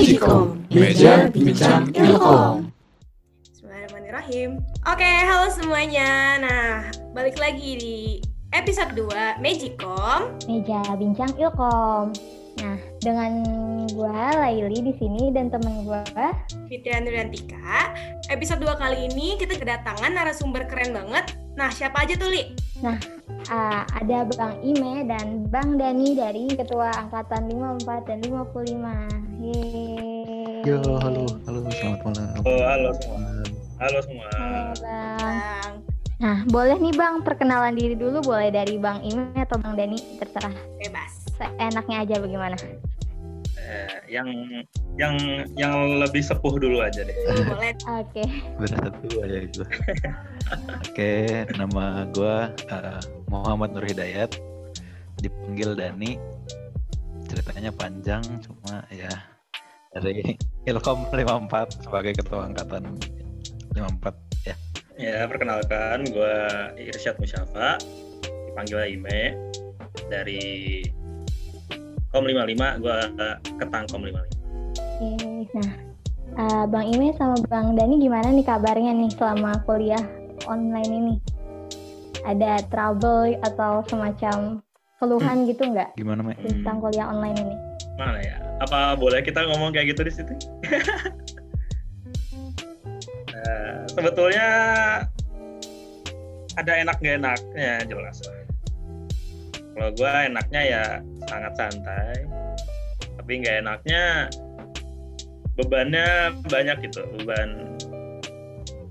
Magicom, meja bincang ilkom. Bismillahirrahmanirrahim. Oke, halo semuanya. Nah, balik lagi di episode 2 Magicom. Meja Bincang Ilkom. Nah, dengan gua Laili di sini dan temen gua Fitri Nuryantika. Episode 2 kali ini kita kedatangan narasumber keren banget. Nah, siapa aja tuh, Li? uh, ada Bang Ime dan Bang Dani dari Ketua Angkatan 54 dan 55. Yeay. Yo, halo, halo, selamat malam. Oh, halo semua. Halo semua. Halo Bang. Nah, boleh nih Bang perkenalan diri dulu boleh dari Bang Ime atau Bang Dani terserah. Bebas. Seenaknya aja bagaimana. Eh, yang yang yang lebih sepuh dulu aja deh. Boleh. Oke. Berasa tua ya gue. Oke, nama gue uh, Muhammad Nur Hidayat. Dipanggil Dani. Ceritanya panjang, cuma ya dari Ilkom 54 sebagai ketua angkatan 54 ya. Ya, perkenalkan gue Irsyad Musyafa, dipanggil Ime dari Kom 55, gue ketang Kom 55. Oke. Nah, uh, Bang Ime sama Bang Dani gimana nih kabarnya nih selama kuliah online ini? Ada trouble atau semacam keluhan gitu nggak Gimana, Me? tentang kuliah online ini? Mana ya? Apa boleh kita ngomong kayak gitu di situ? Eh, sebetulnya ada enak gak enaknya jelas lah. Kalau gue enaknya ya sangat santai, tapi nggak enaknya bebannya banyak gitu, beban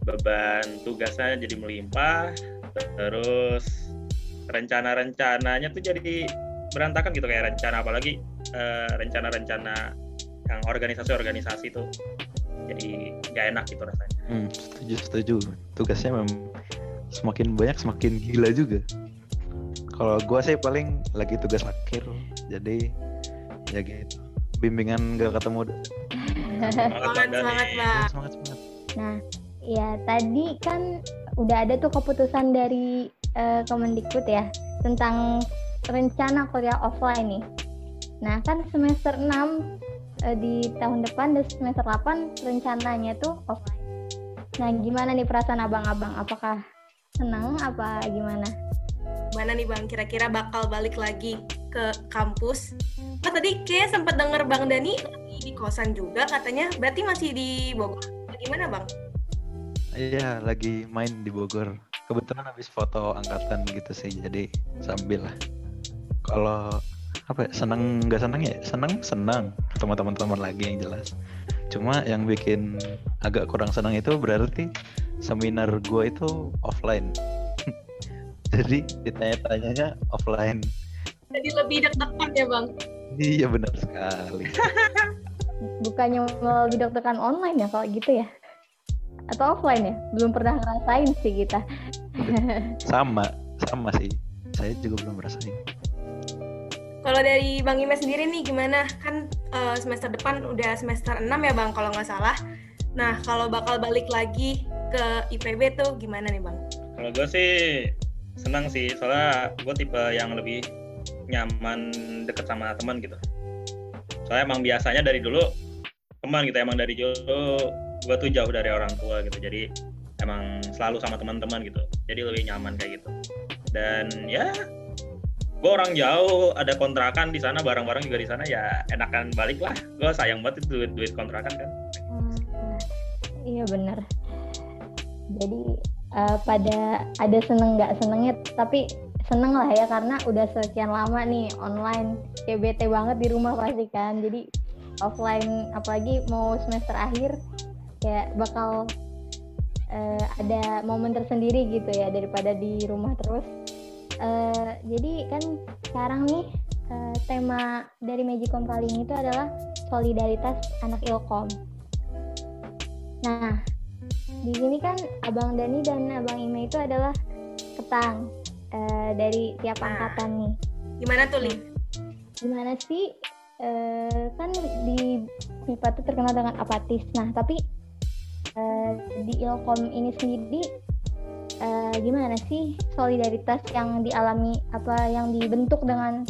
beban tugasnya jadi melimpah, terus rencana-rencananya tuh jadi berantakan gitu kayak rencana apalagi eh, rencana-rencana yang organisasi-organisasi tuh jadi nggak enak gitu rasanya. Hmm, setuju, setuju. Tugasnya memang semakin banyak semakin gila juga. Kalau gue sih paling lagi tugas akhir, jadi ya gitu. Bimbingan gak ketemu. Semangat, semangat, Bang. Semangat, semangat. Nah, ya tadi kan udah ada tuh keputusan dari eh, Kemendikbud ya tentang rencana kuliah offline nih. Nah, kan semester 6 eh, di tahun depan dan semester 8 rencananya tuh offline. Nah, gimana nih perasaan abang-abang? Apakah senang apa gimana? Mana nih Bang, kira-kira bakal balik lagi ke kampus? Nah, tadi kayak sempat denger Bang Dani lagi di kosan juga katanya. Berarti masih di Bogor. Gimana Bang? Iya, lagi main di Bogor. Kebetulan habis foto angkatan gitu sih, jadi sambil lah. Kalau apa ya, seneng nggak seneng ya? Seneng senang ketemu teman-teman lagi yang jelas. Cuma yang bikin agak kurang senang itu berarti seminar gue itu offline. jadi ditanya-tanyanya offline. Jadi lebih deg-degan ya Bang? Iya benar sekali. Bukannya mau lebih deg-degan online ya kalau gitu ya? Atau offline ya? Belum pernah ngerasain sih kita. Sama, sama sih. Saya juga belum merasain. Kalau dari Bang Ime sendiri nih gimana? Kan eh, semester depan udah semester 6 ya Bang kalau nggak salah. Nah, kalau bakal balik lagi ke IPB tuh gimana nih Bang? Kalau gue sih senang sih, soalnya gue tipe yang lebih nyaman deket sama teman gitu. Soalnya emang biasanya dari dulu teman gitu, emang dari dulu gue tuh jauh dari orang tua gitu, jadi emang selalu sama teman-teman gitu, jadi lebih nyaman kayak gitu. Dan ya, gue orang jauh, ada kontrakan di sana, barang-barang juga di sana, ya enakan balik lah. Gue sayang banget itu duit, duit kontrakan kan. Hmm, iya bener. Jadi eh, pada ada seneng nggak senengnya, tapi seneng lah ya karena udah sekian lama nih online, kayak bete banget di rumah pasti kan. Jadi offline, apalagi mau semester akhir, kayak bakal eh, ada momen tersendiri gitu ya daripada di rumah terus. Eh, jadi kan sekarang nih eh, tema dari Magicom kali ini itu adalah solidaritas anak ilkom. Nah, di sini kan Abang Dani dan Abang Ime itu adalah ketang eh, dari tiap Nah. angkatan nih. Gimana tuh, Li? Gimana sih? eh, kan di MIPA itu terkenal dengan apatis. Nah, tapi eh, di Ilkom ini sendiri eh, gimana sih solidaritas yang dialami apa yang dibentuk dengan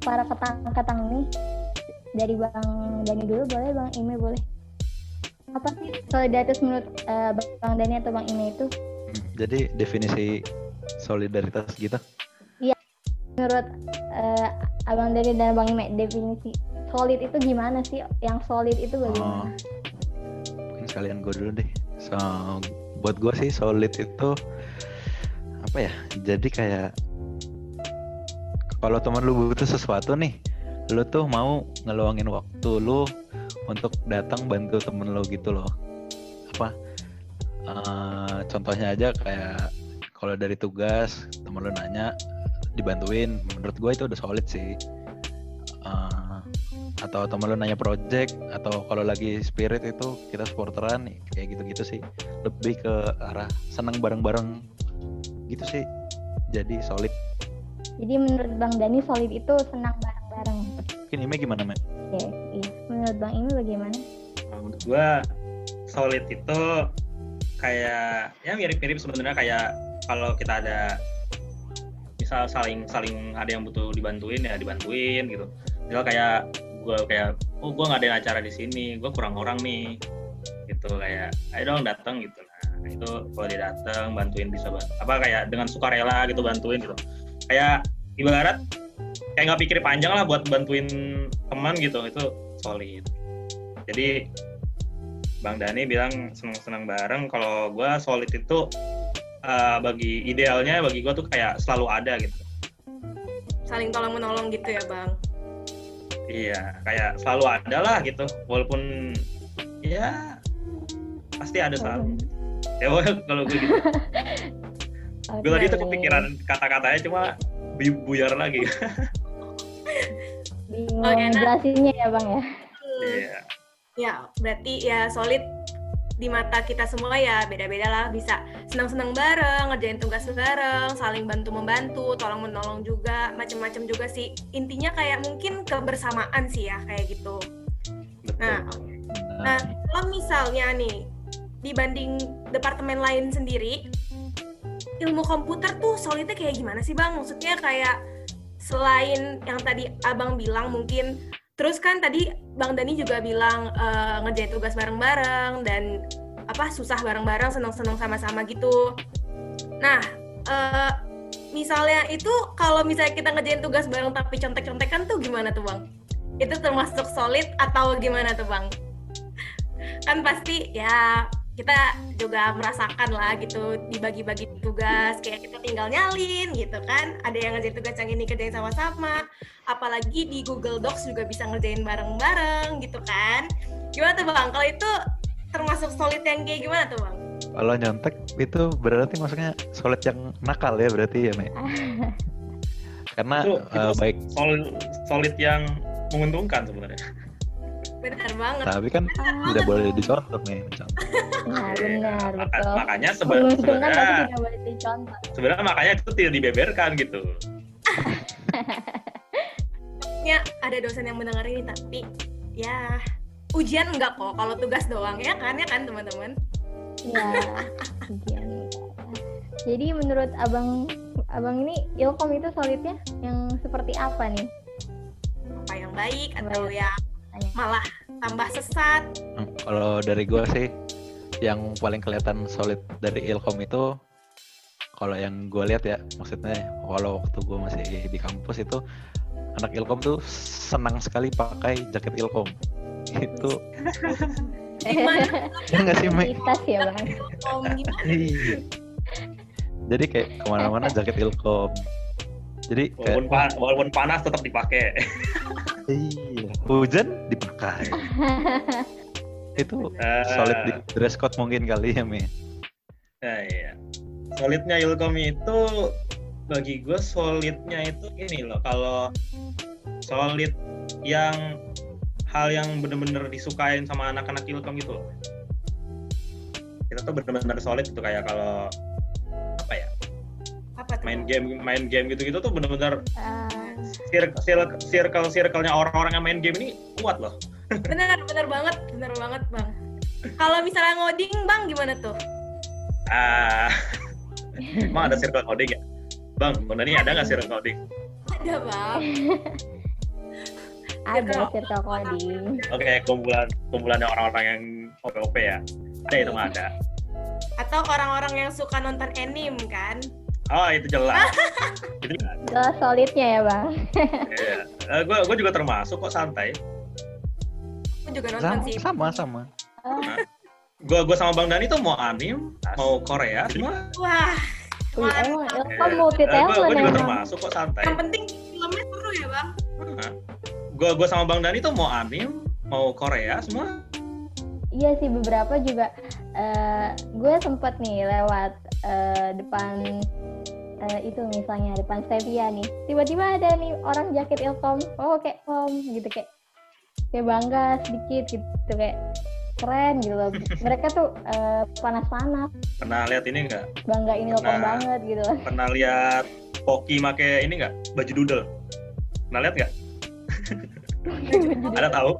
para ketang-ketang ini dari Bang Dani dulu boleh, Bang Ime boleh. Apa sih solidaritas menurut eh, Bang Dani atau Bang Ime itu? Jadi definisi solidaritas gitu. Menurut eh, Abang Dani dan Bang Ime definisi solid itu gimana sih? Yang solid itu Oh, bagaimana? mungkin sekalian gue dulu deh. So, buat gue sih solid itu apa ya? Jadi kayak kalau teman lu butuh sesuatu nih, lu tuh mau ngeluangin waktu lu untuk datang bantu temen lu gitu loh. Apa? eh, contohnya aja kayak kalau dari tugas temen lu nanya dibantuin, menurut gue itu udah solid sih. Eh, atau temen lu nanya project atau kalau lagi spirit itu kita supporteran kayak gitu-gitu sih lebih ke arah senang bareng-bareng gitu sih jadi solid Jadi menurut Bang Dani solid itu senang bareng-bareng. mungkin ini gimana Mek? Oke, iya. Menurut Bang Ime bagaimana? Nah, menurut gua solid itu kayak ya mirip-mirip sebenarnya kayak kalau kita ada misal saling saling ada yang butuh dibantuin ya dibantuin gitu. Misal kayak gua kayak oh gua nggak ada acara di sini, gua kurang orang nih. Gitu kayak ayo dong datang gitu. Nah, itu kalau dia datang bantuin bisa ban- apa kayak dengan sukarela gitu bantuin gitu. Kayak ibarat kayak nggak pikir panjang lah buat bantuin teman gitu itu solid. Jadi Bang Dani bilang senang-senang bareng. Kalau gue solid itu uh, bagi idealnya bagi gue tuh kayak selalu ada gitu. Saling tolong menolong gitu ya bang. Iya, kayak selalu ada lah gitu. Walaupun ya pasti ada selalu. Ya kalau gue gitu. Gue tadi tuh kepikiran kata-katanya cuma bu- buyar lagi. bingung nah. jelasinnya ya Bang ya. Iya. Ya berarti ya solid di mata kita semua ya beda-beda lah bisa senang-senang bareng ngerjain tugas bareng saling bantu membantu tolong menolong juga macam-macam juga sih intinya kayak mungkin kebersamaan sih ya kayak gitu Betul. Nah, Nah, kalau misalnya nih dibanding departemen lain sendiri, ilmu komputer tuh solidnya kayak gimana sih bang? Maksudnya kayak selain yang tadi abang bilang mungkin, terus kan tadi bang Dani juga bilang eh, ngerjain tugas bareng-bareng dan apa susah bareng-bareng, seneng-seneng sama-sama gitu. Nah, eh, misalnya itu kalau misalnya kita ngerjain tugas bareng tapi contek-contekan tuh gimana tuh bang? Itu termasuk solid atau gimana tuh bang? kan pasti ya kita juga merasakan lah gitu dibagi-bagi tugas kayak kita tinggal nyalin gitu kan. Ada yang ngerjain tugas yang ini kerjain sama-sama. Apalagi di Google Docs juga bisa ngerjain bareng-bareng gitu kan. Gimana tuh bang? Kalau itu termasuk solid yang kayak gimana tuh bang? Kalau nyontek itu berarti maksudnya solid yang nakal ya berarti ya Mek? karena Itu- itu baik solid, solid yang menguntungkan sebenarnya. benar banget. Tapi kan tidak boleh dicontoh nih contoh. Nah, benar, maka- betul. makanya sebe- Menguntungkan tapi sebenarnya sebenarnya makanya itu tidak dibeberkan gitu. ya ada dosen yang mendengar ini tapi ya ujian enggak kok kalau tugas doang ya kan ya kan teman-teman Ya, ujian. Jadi menurut abang, abang ini ilkom itu solidnya yang seperti apa nih? apa yang baik atau Baik. yang malah tambah sesat Kalau dari gue sih yang paling kelihatan solid dari Ilkom itu kalau yang gue lihat ya maksudnya kalau waktu gue masih di kampus itu anak Ilkom tuh senang sekali pakai jaket Ilkom itu gimana ya nggak sih? Identitas ya bang. Iya. Jadi kayak ke mana-mana jaket Ilkom. Jadi kayak walaupun panas tetap dipakai. iya hujan dipakai. itu Eh, solid di dress code mungkin kali ya Mi. Nah, iya. Solidnya Ilkom itu bagi gue solidnya itu ini loh kalau solid yang hal yang bener-bener disukain sama anak-anak Ilkom gitu loh. Kita tuh bener-bener solid gitu kayak kalau apa ya apa tuh main game main game gitu-gitu tuh bener-bener Ah, circle circle circle circle-nya orang-orang yang main game ini kuat loh. Bener bener banget bener banget bang kalau misalnya ngoding bang gimana tuh Ah, emang ada circle coding ya? Bang, Bang Dani ada nggak circle coding? ada bang ada circle coding. Oke, kumpulan kumpulan orang-orang yang OP-OP ya. Ada itu mah ada. Atau orang-orang yang suka nonton anime kan? Oh, itu jelas. itu jelas. Jelas solidnya ya bang. Iya. Eh, gua gua juga termasuk kok santai. Aku juga nonton Sama, sih. sama, sama. Gua gua sama Bang Dani tuh mau anime, mau Korea, semua. Wah, emang mantap. Ilkom multi Eh, gua, talent gua juga emang. termasuk kok santai. Yang penting filmnya seru ya bang. Hah. Gua gua sama Bang Dani tuh mau anime, mau Korea, semua. Iya sih beberapa juga. eh gue sempet nih lewat eh, depan eh, itu misalnya depan Stevia nih. Tiba-tiba ada nih orang jaket Ilkom. Oh kayak kom gitu kayak kayak bangga sedikit gitu kayak keren gitu loh. Mereka tuh eh, panas-panas Pernah lihat ini enggak? banggain Ilkom Nah. banget gitu loh. Pernah lihat Poki make ini enggak? Baju doodle. Pernah lihat nggak? Ada tahu?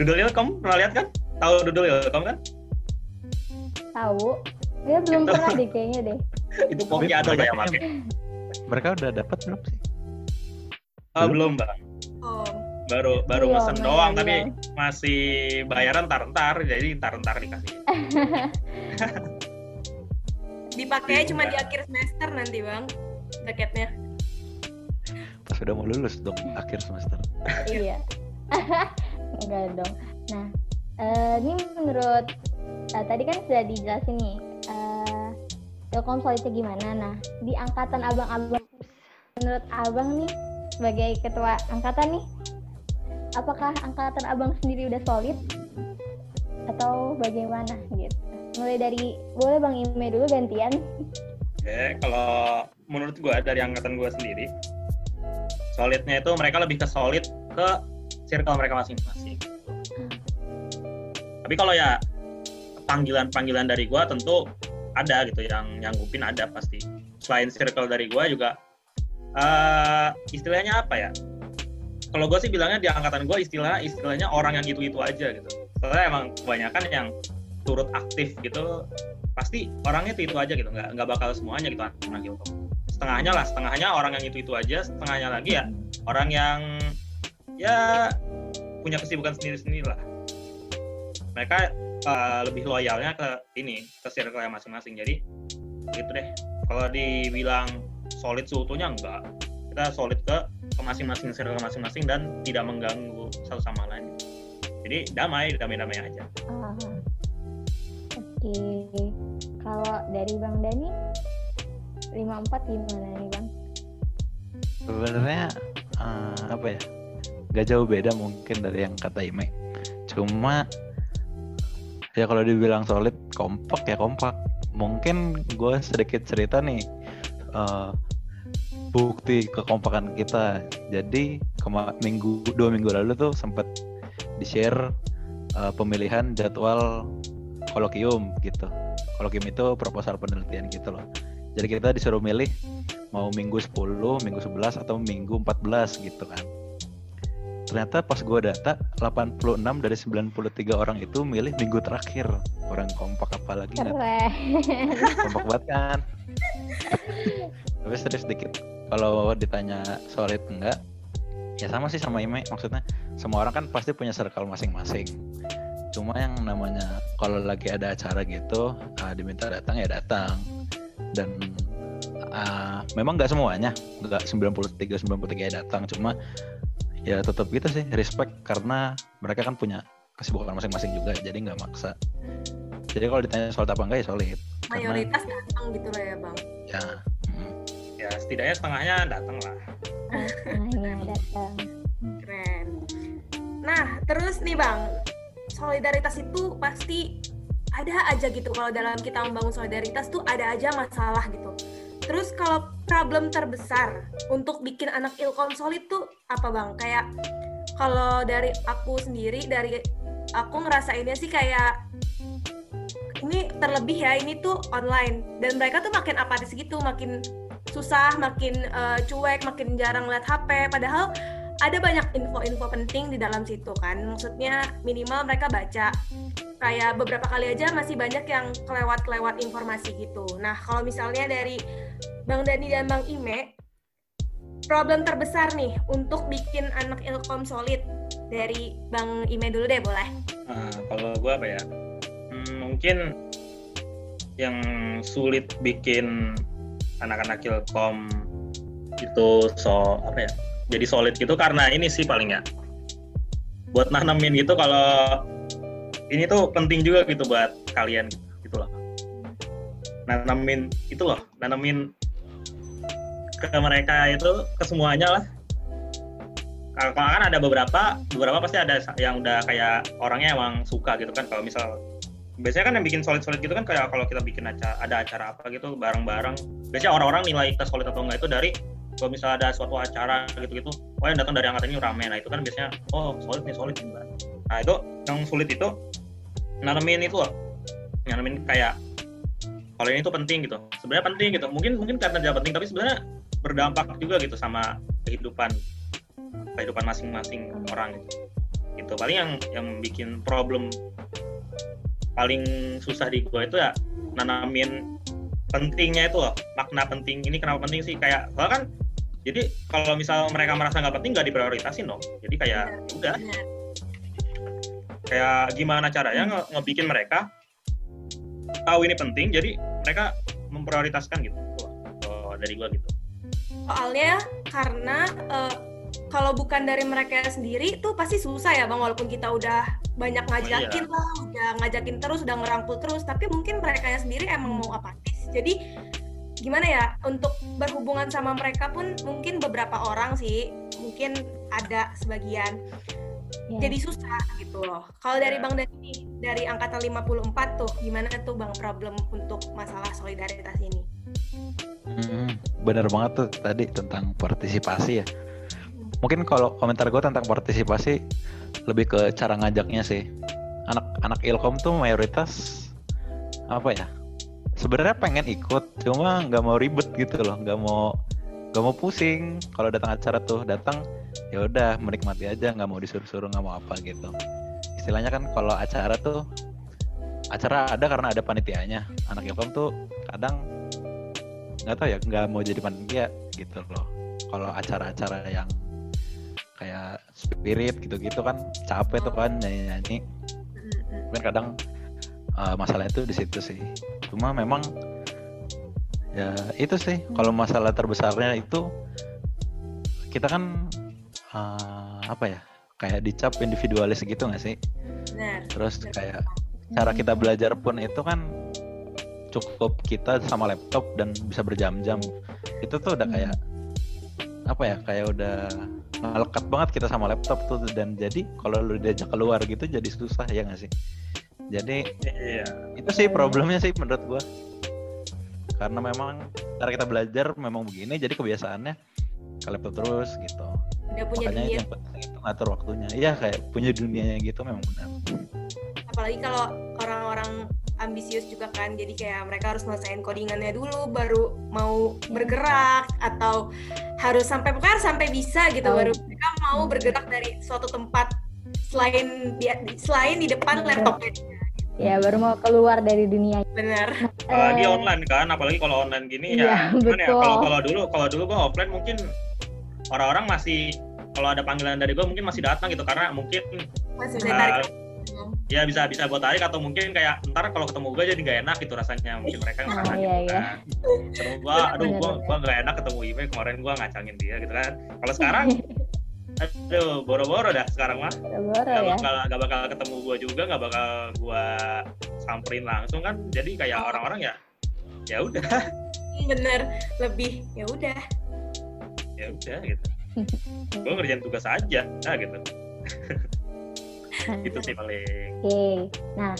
doodle Ilkom pernah lihat kan? Tahu doodle Ilkom kan? Tahu? Ya belum Itu. pernah deh kayaknya deh. Itu Poki ada yang make. Mereka udah dapat belum sih? Ah, Belum. belum, Bang. Oh, Baru baru Iya, mesen iya, doang iya. tapi masih bayaran ntar-ntar jadi ntar-ntar dikasih. dipakai cuma di Iya. akhir semester nanti bang jaketnya. Pas udah mau lulus dong, akhir semester. iya. Enggak dong. Nah, eh, ini menurut eh, tadi kan sudah dijelasin nih eh Ilkom solidnya gimana. Nah, di angkatan abang-abang menurut abang nih sebagai ketua angkatan nih, apakah angkatan abang sendiri udah solid atau bagaimana gitu? Mulai dari boleh Bang Ime dulu gantian. Oke, kalau menurut gua dari angkatan gua sendiri, solidnya itu mereka lebih ke solid ke circle mereka masing-masing. Tapi kalau ya panggilan-panggilan dari gua tentu ada gitu yang nyanggupin ada pasti. Selain circle dari gua juga eh istilahnya apa ya? Kalau gue sih bilangnya di angkatan gue istilah istilahnya orang yang itu-itu aja gitu. Soalnya emang kebanyakan yang turut aktif gitu pasti orangnya itu itu aja gitu. Nggak nggak bakal semuanya gitu anak gitu. Setengahnya lah setengahnya orang yang itu itu aja setengahnya lagi ya orang yang ya punya kesibukan sendiri sendiri lah. Mereka uh, lebih loyalnya ke ini ke circle masing-masing. Jadi gitu deh. Kalau dibilang solid seutuhnya enggak kita solid ke ke masing-masing circle masing-masing dan tidak mengganggu satu sama lain jadi damai damai-damai aja Ah, Oke, kalau dari Bang Dani 54 gimana nih Bang? Sebenarnya eh, apa ya? Gak jauh beda mungkin dari yang kata Ime. Cuma ya kalau dibilang solid kompak ya kompak. Mungkin gue sedikit cerita nih eh, bukti kekompakan kita. Jadi kema- minggu dua minggu lalu tuh sempat di share pemilihan jadwal kolokium gitu. Kolokium itu proposal penelitian gitu loh. Jadi kita disuruh milih mau minggu 10, minggu 11 atau minggu 14 gitu kan. Ternyata pas gua data 86 dari 93 orang itu milih minggu terakhir. Orang kompak apalagi Keren. kompak banget kan. Tapi serius sedikit. Kalau ditanya solid enggak, ya sama sih sama Ime maksudnya semua orang kan pasti punya circle masing-masing. Cuma yang namanya kalau lagi ada acara gitu, ah, diminta datang ya datang. Dan ah, memang nggak semuanya, nggak 93 93 ya datang, cuma ya tetap gitu sih respect karena mereka kan punya kesibukan masing-masing juga, jadi nggak maksa. Jadi kalau ditanya solid apa enggak ya solid. Karena Mayoritas datang gitu lah ya bang. ya ya setidaknya setengahnya datang lah Ah, Setengahnya datang. Keren. Nah, terus nih Bang, solidaritas itu pasti ada aja gitu kalau dalam kita membangun solidaritas tuh ada aja masalah gitu. Terus kalau problem terbesar untuk bikin anak ilkom solid tuh apa Bang? Kayak kalau dari aku sendiri dari aku ngerasainnya sih kayak ini terlebih ya ini tuh online dan mereka tuh makin apatis gitu, makin susah, makin eh, cuek, makin jarang lihat HP padahal ada banyak info-info penting di dalam situ kan. Maksudnya minimal mereka baca. Kayak beberapa kali aja masih banyak yang kelewat-kelewat informasi gitu. Nah, kalau misalnya dari Bang Dani dan Bang Ime, problem terbesar nih untuk bikin anak ilkom solid dari Bang Ime dulu deh boleh. Nah, kalau gue apa ya? Hmm, mungkin yang sulit bikin anak-anak ilkom itu so apa ya? Jadi solid gitu karena ini sih paling ya. Buat nanemin gitu kalau ini tuh penting juga gitu buat kalian gitu, loh. Nanemin itu loh, nanemin ke mereka itu ke semuanya lah kalau kan ada beberapa beberapa pasti ada yang udah kayak orangnya emang suka gitu kan kalau misal biasanya kan yang bikin solid solid gitu kan kayak kalau kita bikin acara ada acara apa gitu bareng bareng biasanya orang-orang nilai kita solid atau enggak itu dari kalau misal ada suatu acara gitu gitu oh yang datang dari angkatan ini rame. Nah itu kan biasanya oh solid nih solid nih nah itu yang sulit itu nanemin itu loh. Nanemin kayak kalau ini tuh penting gitu. Sebenarnya penting gitu. Mungkin mungkin karena dia penting tapi sebenarnya berdampak juga gitu sama kehidupan kehidupan masing-masing orang gitu. gitu. Paling yang yang bikin problem paling susah di gue itu ya nanamin pentingnya itu loh makna penting ini kenapa penting sih? Kayak soalnya kan jadi kalau misal mereka merasa nggak penting nggak diprioritasin dong. Jadi kayak ya udah. kayak gimana caranya nge ngebikin mereka tahu ini penting jadi mereka memprioritaskan gitu. Oh, dari gue gitu. Soalnya karena uh, kalau bukan dari mereka sendiri tuh pasti susah ya bang walaupun kita udah banyak ngajakin oh, iya. lah udah ngajakin terus udah ngerangkul terus tapi mungkin mereka sendiri emang mau apatis jadi gimana ya untuk berhubungan sama mereka pun mungkin beberapa orang sih mungkin ada sebagian yeah. jadi susah gitu loh kalau dari yeah. bang Dani dari angkatan 54 tuh gimana tuh bang problem untuk masalah solidaritas ini Hmm, bener banget tuh tadi tentang partisipasi ya. Mungkin kalau komentar gue tentang partisipasi lebih ke cara ngajaknya sih. Anak-anak ilkom tuh mayoritas apa ya? Sebenarnya pengen ikut, cuma nggak mau ribet gitu loh, nggak mau nggak mau pusing. Kalau datang acara tuh datang ya udah menikmati aja, nggak mau disuruh-suruh, nggak mau apa gitu. Istilahnya kan kalau acara tuh acara ada karena ada panitianya. Anak ilkom tuh kadang nggak tahu ya nggak mau jadi panitia gitu loh kalau acara-acara yang kayak spirit gitu-gitu kan capek tuh kan nyanyi-nyanyi. Kadang uh, masalah itu di situ sih. Cuma memang ya itu sih kalau masalah terbesarnya itu kita kan uh, apa ya kayak dicap individualis gitu nggak sih? Terus kayak cara kita belajar pun itu kan cukup kita sama laptop dan bisa berjam-jam. Itu tuh udah kayak apa ya kayak udah melekat banget kita sama laptop tuh dan jadi kalau lu diajak keluar gitu jadi susah ya nggak sih? Jadi iya. itu sih problemnya sih menurut gua. Karena memang cara kita belajar memang begini jadi kebiasaannya ke laptop terus gitu. Udah punya makanya dunia. yang penting itu ngatur waktunya. Iya kayak punya dunianya gitu memang benar. Apalagi kalau orang-orang ambisius juga kan. Jadi kayak mereka harus ngelesain codingannya dulu baru mau bergerak atau harus sampai pokoknya harus sampai bisa gitu. Oh. baru mereka mau bergerak dari suatu tempat selain di selain di depan laptopnya. Ya baru mau keluar dari dunia. Benar. Apalagi uh, online kan apalagi kalau online gini ya, iya, ya kalau kalau dulu kalau dulu gua offline mungkin orang-orang masih kalau ada panggilan dari gua mungkin masih datang gitu. Karena mungkin masih uh, ya bisa bisa buat tarik atau mungkin kayak ntar kalau ketemu gue jadi nggak enak gitu rasanya. Mungkin mereka ngerasa oh, iya, gitu iya. kan. Terus gue aduh gue gue nggak enak ketemu Ime kemarin gue ngacangin dia gitu kan. Kalau sekarang aduh boro-boro dah sekarang mah. Boro gak bakal ya? gak bakal ketemu gue juga gak bakal gue samperin langsung kan. Jadi kayak orang-orang ya ya udah. Bener lebih ya udah. Ya udah gitu. Gue ngerjain tugas aja nah gitu itu sih paling. Oke okay. nah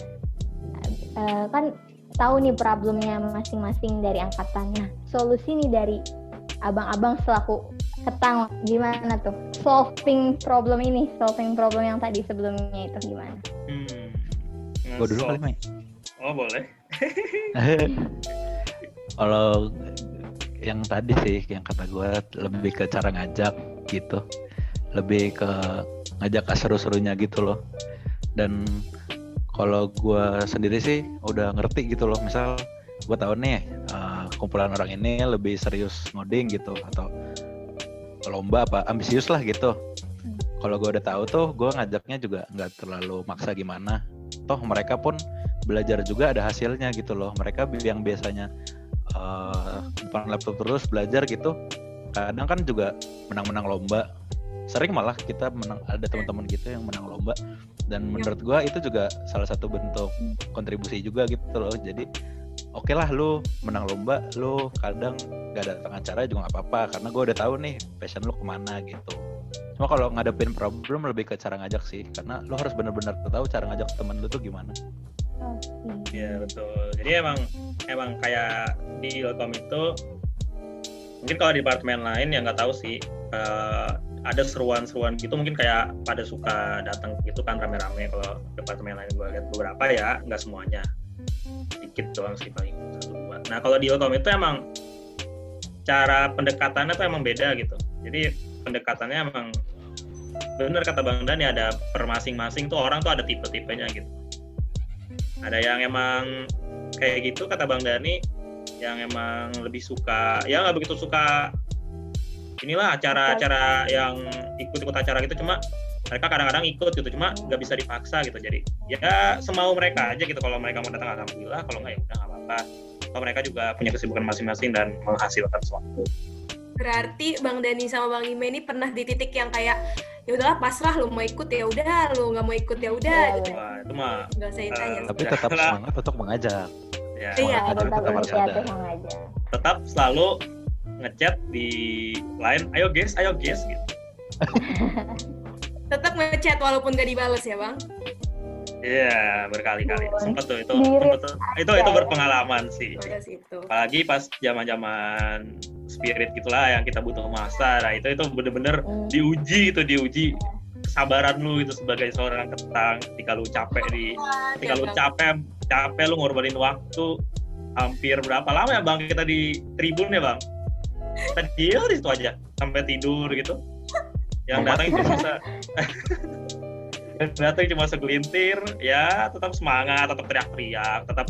uh, kan tahu nih problemnya masing-masing dari angkatan nah solusi nih dari abang-abang selaku ketang gimana tuh? Solving problem ini solving problem yang tadi sebelumnya itu gimana? Hmm. gue dulu kali Mai. Oh boleh. Kalau yang tadi sih yang kata gue lebih ke cara ngajak gitu. Lebih ke ngajak seru-serunya gitu loh. Dan kalau gue sendiri sih udah ngerti gitu loh. Misal gue tahu nih uh, kumpulan orang ini lebih serius ngoding gitu atau lomba apa ambisius lah gitu. Kalau gue udah tahu tuh gue ngajaknya juga nggak terlalu maksa gimana. Toh mereka pun belajar juga ada hasilnya gitu loh. Mereka yang biasanya uh, depan laptop terus belajar gitu kadang kan juga menang-menang lomba sering malah kita menang ada teman-teman gitu yang menang lomba. Dan menurut gue itu juga salah satu bentuk kontribusi juga gitu loh. Jadi oke okay lah lu menang lomba lu kadang gak datang acara juga gak apa-apa. Karena gue udah tahu nih passion lu ke mana gitu. Cuma kalau ngadepin problem lebih ke cara ngajak sih. Karena lu harus benar-benar tahu cara ngajak temen lu tuh gimana. Iya betul. Jadi emang emang kayak di Ilkom itu mungkin kalau di departemen lain yang nggak tahu sih. Uh, ada seruan-seruan gitu mungkin kayak pada suka datang gitu kan rame-rame kalau departemen lain gue lihat beberapa ya nggak semuanya dikit doang sih paling satu dua. Nah kalau di Ilkom itu emang cara pendekatannya tuh emang beda gitu. Jadi pendekatannya emang bener kata Bang Dani ada per masing-masing tuh orang tuh ada tipe-tipenya gitu ada yang emang kayak gitu kata bang Dani yang emang lebih suka ya nggak begitu suka inilah acara-acara yang ikut-ikut acara gitu. Cuma mereka kadang-kadang ikut gitu cuma nggak bisa dipaksa gitu. Jadi ya semau mereka aja gitu kalau mereka mau datang alhamdulillah. Kalau nggak ya udah nggak apa-apa. Kalau mereka juga punya kesibukan masing-masing dan menghasilkan sesuatu. Berarti bang Dani sama bang Ime ini pernah di titik yang kayak ya udahlah pasrah lu mau ikut ya udah. Lu nggak mau ikut ya udah. Ya, gitu. Wah, itu mah nggak usah ditanya Eh, tapi tetap semangat untuk mengajak. Ya, Iya, Iya, tetap tetap mengajak. tetap selalu ngechat di line ayo guys ayo guys gitu tetap ngechat walaupun gak dibales ya bang Iya, berkali-kali. Betul. Sempet tuh itu sempet tuh. itu itu berpengalaman sih. Apalagi pas zaman-zaman spirit gitulah yang kita butuh masa. Nah, itu itu bener-bener Hmm. diuji itu diuji kesabaran lu itu sebagai seorang ketang ketika lu capek di ketika lu capek capek lu ngorbanin waktu hampir berapa lama ya bang kita di tribun ya bang kita diem di situ aja sampai tidur gitu. Yang datang cuma yang datang cuma segelintir ya tetap semangat tetap teriak-teriak tetap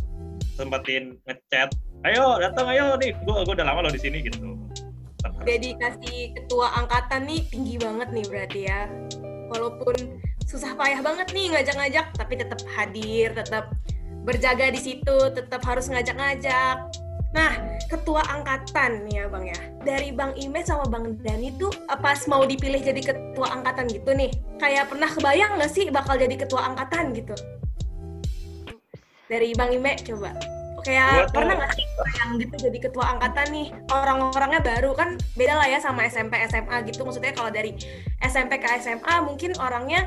sempetin ngechat. Ayo datang ayo nih gua gua udah lama lo di sini gitu. Dedikasi ketua angkatan nih tinggi banget nih berarti ya. Walaupun susah payah banget nih ngajak-ngajak tapi tetap hadir tetap berjaga di situ tetap harus ngajak-ngajak nah ketua angkatan nih ya bang ya. Dari bang Ime sama bang Dani tuh eh, pas mau dipilih jadi ketua angkatan gitu nih kayak pernah kebayang nggak sih bakal jadi ketua angkatan gitu? Dari bang Ime coba. Kayak tuh- pernah nggak sih yang gitu jadi ketua angkatan nih? Orang-orangnya baru kan beda lah ya sama SMP SMA gitu. Maksudnya kalau dari SMP ke SMA mungkin orangnya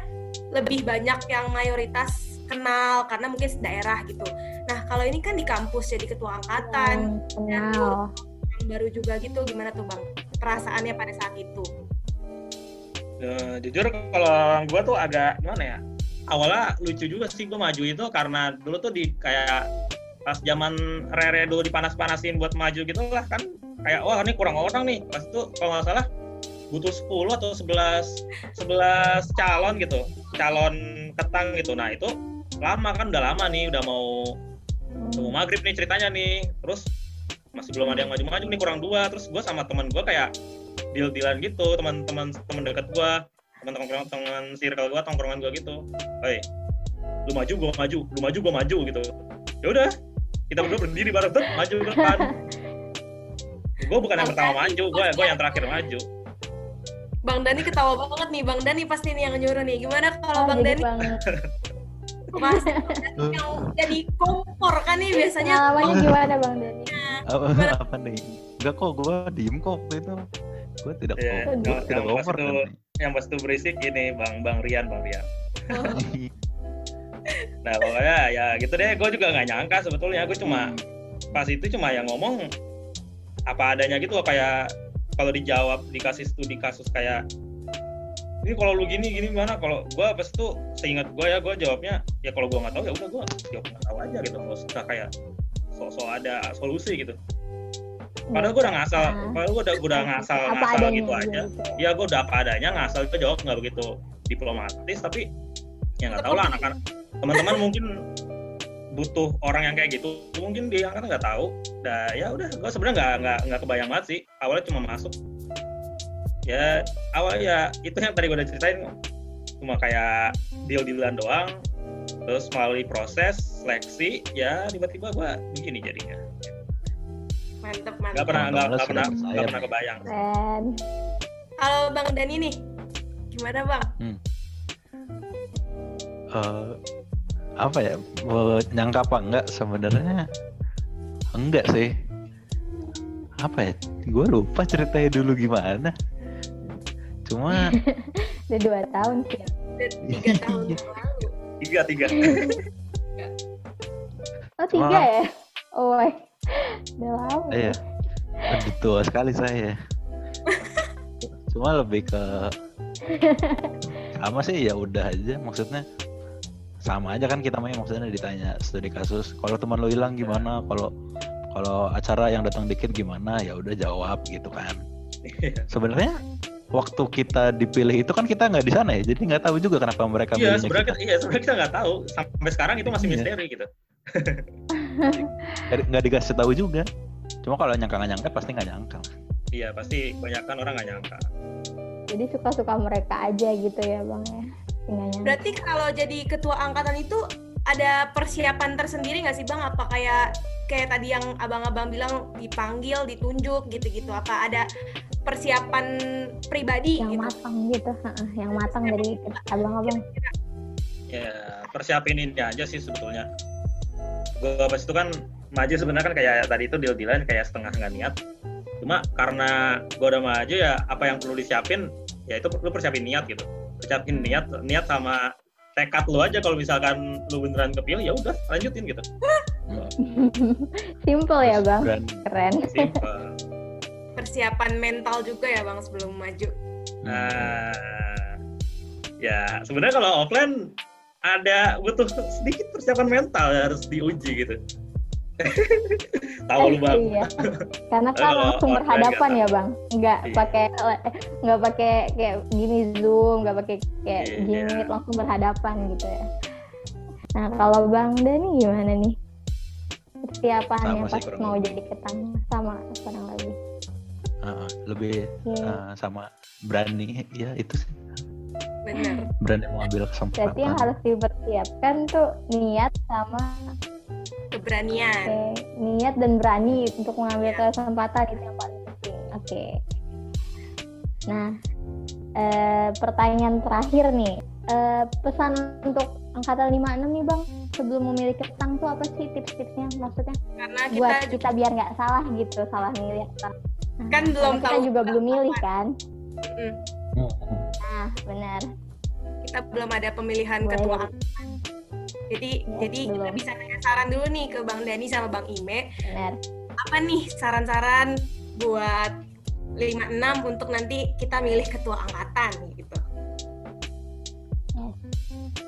lebih banyak yang mayoritas kenal karena mungkin daerah gitu. Nah kalau ini kan di kampus jadi ketua angkatan Hmm, kenal. yang baru juga gitu gimana tuh bang? Perasaannya pada saat itu. Eh, jujur kalau gue tuh agak gimana ya awalnya lucu juga sih gue maju itu karena dulu tuh di kayak pas zaman rere dulu dipanas-panasin buat maju gitu lah kan kayak wah ini kurang orang nih. Pas itu kalau nggak salah butuh 10 atau 11 11 calon gitu calon ketang gitu. Nah itu lama kan udah lama nih udah mau mau maghrib nih ceritanya nih. Terus masih belum ada yang maju-maju nih kurang dua. Terus gue sama teman gue kayak deal dealan gitu teman-teman teman dekat gue teman-teman teman circle gue tongkrongan gue gitu. Hei lu maju gue maju. Lu maju gue maju gitu. Ya udah kita berdua berdiri bareng tuh maju ke depan. Gue bukan yang pertama maju gue gue yang terakhir maju. Bang Dani ketawa banget nih. Bang Dani pasti nih yang nyuruh nih. Gimana kalau Oh, bang Dani yang jadi kompor kan nih biasanya pengalamannya gimana bang Dani? apa, Gimana? apa nih? Enggak kok gue diem kok waktu itu. Gue tidak Iya, kok gue yang- tidak over itu- kan yang pas itu berisik ini bang bang Rian bang Rian. Oh, nah pokoknya ya gitu deh gue juga nggak nyangka sebetulnya. Gue cuma pas itu cuma yang ngomong apa adanya gitu loh kayak kalau dijawab dikasih studi kasus kayak ini kalau lu gini gini gimana? Kalau gue pas itu seingat gue ya gue jawabnya ya kalau gue nggak tahu ya udah gue jawab nggak tahu aja gitu. Nggak usah kayak sok-sok ada solusi gitu. Padahal gue udah ngasal Nah. padahal gue udah gua udah ngasal apa ngasal adanya gitu aja. ya gue udah apa adanya ngasal itu jawab nggak begitu diplomatis tapi ya nggak tahu lah anak-anak teman-teman mungkin butuh orang yang kayak gitu mungkin di angkatan nggak tahu. Dah ya udah gue sebenarnya nggak nggak nggak kebayang banget sih. Awalnya cuma masuk ya awal ya. itu yang tadi gue udah ceritain cuma kayak deal-dealan doang terus melalui proses seleksi ya tiba-tiba gue begini jadinya. Mantep, mantep. pernah nggak Bang, nggak pernah nggak saya. pernah kebayang. Keren. Kalau Bang Dani nih, gimana Bang? Eh, apa ya? Mau nyangka apa enggak sebenarnya? Enggak sih. Apa ya? Gue lupa ceritanya dulu gimana cuma Udah dua tahun sih. Udah tiga tahun Iya. lalu. tiga tiga Oh tiga ya? Oh my. Udah lama. iya aduh tua sekali saya cuma lebih ke sama sih ya udah aja maksudnya sama aja kan kita main maksudnya ditanya studi kasus kalau teman lo hilang gimana kalau kalau acara yang datang dikit gimana ya udah jawab gitu kan sebenarnya waktu kita dipilih itu kan kita nggak di sana ya jadi nggak tahu juga kenapa mereka iya sebenarnya kita. kita, iya sebenarnya kita nggak tahu sampai sekarang itu masih Iya. misteri gitu Nggak- dikasih tahu juga cuma kalau nyangka nggak nyangka pasti nggak nyangka iya pasti banyak kan orang nggak nyangka Jadi suka-suka mereka aja gitu ya bang ya. Berarti kalau jadi ketua angkatan itu ada persiapan tersendiri nggak sih Bang? Apa kayak kayak tadi yang abang-abang bilang dipanggil, ditunjuk gitu-gitu? Apa ada persiapan pribadi yang gitu? matang gitu, Heeh, yang matang dari abang-abang. ya persiapin ini aja sih sebetulnya gue pas itu kan maju sebenarnya kan kayak tadi itu deal dealan kayak setengah nggak niat cuma karena gue udah maju ya apa yang perlu disiapin ya itu lu persiapin niat gitu persiapin niat niat sama tekad lu aja kalau misalkan lu beneran kepilih ya udah lanjutin gitu. Simple ya bang, dan keren. simple. Persiapan mental juga ya Bang sebelum maju. nah ya sebenarnya kalau offline ada butuh sedikit persiapan mental harus diuji gitu tahu lu bang Iya. Karena kan Kalau langsung berhadapan nggak ya bang, nggak Iya. pakai nggak pakai kayak gini zoom, nggak pakai kayak Iya. Gmeet langsung berhadapan gitu ya. Nah kalau bang Dani gimana nih persiapannya sih, pas mau lebih. jadi ketang sama kurang lebih. uh, lebih Iya. uh, sama berani ya itu sih Bener. berani mengambil kesempatan Berarti yang harus dipersiapkan tuh niat sama Keberanian. Oke, niat dan berani untuk mengambil kesempatan itu yang paling penting. Oke. Nah, eh, pertanyaan terakhir nih, Eh, pesan untuk angkatan 56 nih bang, sebelum memilih ketang tuh apa sih tips-tipsnya? Maksudnya Karena kita buat juga kita biar nggak salah gitu, salah milih ketang. Nah, Kan belum karena kita tahu juga belum milih kan? mm, Hmm, Nah, benar. kita belum ada pemilihan Boleh ketua angkatan. Jadi Ya, jadi kita belum. bisa nanya saran dulu nih ke Bang Dani sama Bang Ime. Benar. Apa nih saran-saran buat 56 untuk nanti kita milih ketua angkatan gitu.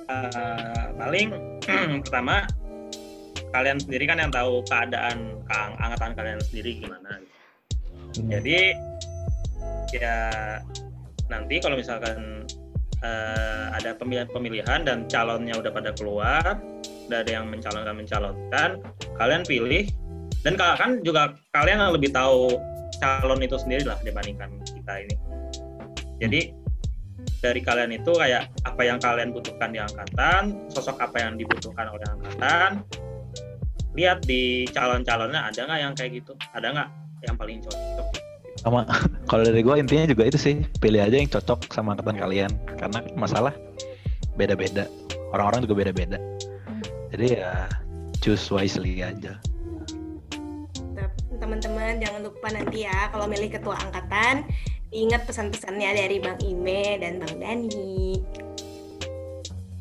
Eh, paling pertama kalian sendiri kan yang tahu keadaan kang angkatan kalian sendiri gimana jadi ya nanti kalau misalkan eh, ada pemilihan-pemilihan dan calonnya udah pada keluar udah ada yang mencalonkan mencalonkan kalian pilih. Dan ka- kan juga kalian yang lebih tahu calon itu sendiri lah dibandingkan kita ini. Jadi dari kalian itu kayak apa yang kalian butuhkan di angkatan sosok apa yang dibutuhkan oleh angkatan lihat di calon-calonnya ada nggak yang kayak gitu? Ada nggak yang paling cocok? Sama kalau dari gue intinya juga itu sih. Pilih aja yang cocok sama angkatan kalian. Karena masalah beda-beda. Orang-orang juga beda-beda. Jadi ya choose wisely aja. Tetap, Teman-teman jangan lupa nanti ya kalau milih ketua angkatan ingat pesan-pesannya dari Bang Ime dan Bang Dani.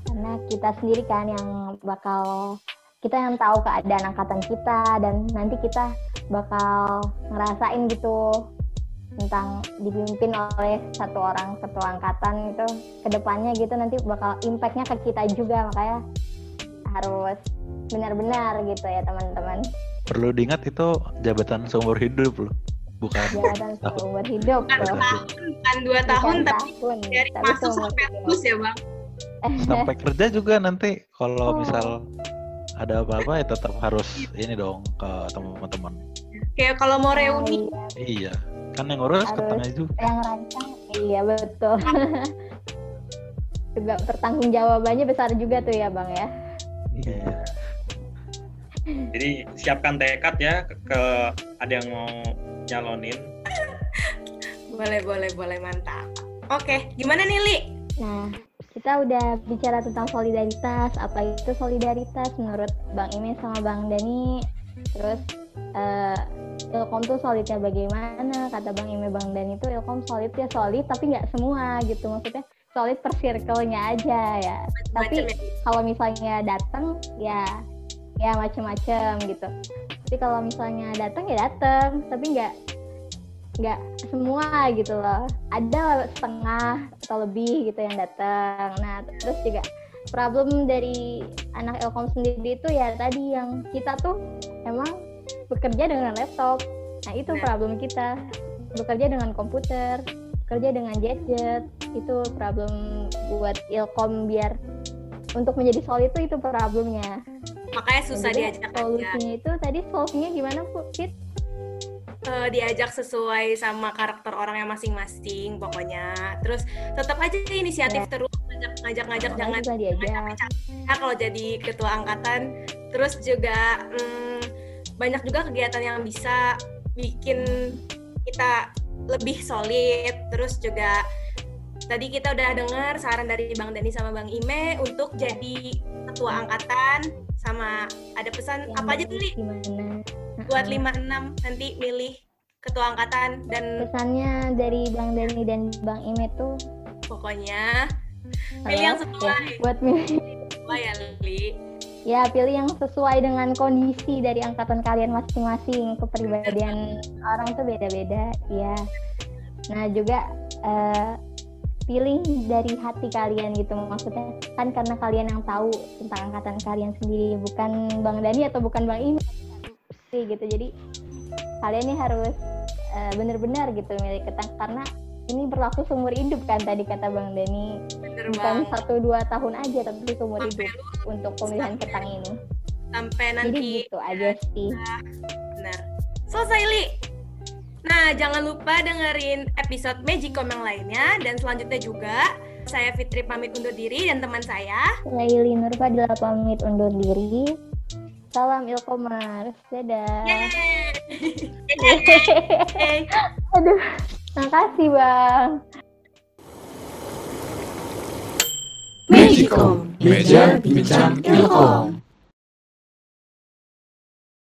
karena kita sendiri kan yang bakal kita yang tahu keadaan angkatan kita dan nanti kita bakal ngerasain gitu tentang dipimpin oleh satu orang ketua angkatan itu ke depannya gitu nanti bakal impactnya ke kita juga makanya harus benar-benar gitu ya teman-teman perlu diingat itu jabatan seumur hidup loh bukan jabatan seumur hidup Bukan loh. tahun, bukan dua tahun Bukan tapi tahun, dari tapi masuk seumur sampai lulus ya Bang. sampai kerja juga nanti kalau Oh. misal ada apa-apa ya tetap harus ini dong ke teman-teman Kayak kalau mau Oh, reuni iya. Iya kan yang ngurus juga yang rancang Iya betul. juga pertanggung jawabannya besar juga tuh ya bang ya. Iya. Jadi siapkan tekad ya ke, ke ada yang mau nyalonin. Boleh, boleh, boleh, mantap. Oke, gimana nih Li? Nah, kita udah bicara tentang solidaritas. Apa itu solidaritas menurut Bang Imin sama Bang Dani? Terus eh Ilkom tuh solidnya bagaimana? Kata Bang Ime Bang Dani itu Ilkom solid ya solid, tapi nggak semua gitu. Maksudnya solid per circle-nya aja ya. Tapi Macem ya? kalau misalnya datang ya ya macem-macem gitu. Tapi kalau misalnya datang ya datang, tapi nggak nggak semua gitu loh. Ada setengah atau lebih gitu yang datang. Nah terus juga problem dari anak Elkom sendiri itu ya tadi yang kita tuh emang bekerja dengan laptop. Nah itu Nah. problem kita. Bekerja dengan komputer, bekerja dengan gadget itu problem buat Ilkom biar untuk menjadi solid itu itu problemnya. Makanya susah Dan juga diajak aja. Solusinya itu tadi solve-nya gimana Bu? Kit? Eh, diajak sesuai sama karakter orangnya masing-masing pokoknya. Terus tetap aja inisiatif Ya. terus ngajak ngajak ngajak Orang jangan juga diajak. Nah, kalau jadi ketua angkatan terus juga mm, banyak juga kegiatan yang bisa bikin kita lebih solid terus juga tadi kita udah dengar saran dari Bang Dani sama Bang Ime untuk jadi ketua angkatan sama ada pesan Yang apa aja tuh Li? bagus Gimana? buat Heeh. 56 nanti milih ketua angkatan dan Pesannya dari Bang Dani dan Bang Ime tuh pokoknya pilih yang sesuai ya, buat milih sesuai ya Li ya pilih yang sesuai dengan kondisi dari angkatan kalian masing-masing. Kepribadian orang tuh beda-beda ya nah juga eh, pilih dari hati kalian gitu. Maksudnya kan karena kalian yang tahu tentang angkatan kalian sendiri bukan Bang Dani atau bukan Bang Imi sih gitu. Jadi kalian ini harus eh, benar-benar gitu milih ketang karena ini berlaku seumur hidup kan tadi kata Bang Dani bener bukan satu dua tahun aja tapi seumur Sampai hidup untuk pemilihan ketang ini. sampai jadi nanti gitu aja sih. Benar. Selesai, Li. Nah, jangan lupa dengerin episode Magicom yang lainnya. Dan selanjutnya juga, saya Fitri pamit undur diri dan teman saya. Laili Nurfadila pamit undur diri. Salam Ilkomers dadah. Yeay. aduh makasih bang Magicom, meja bincang Ilkom.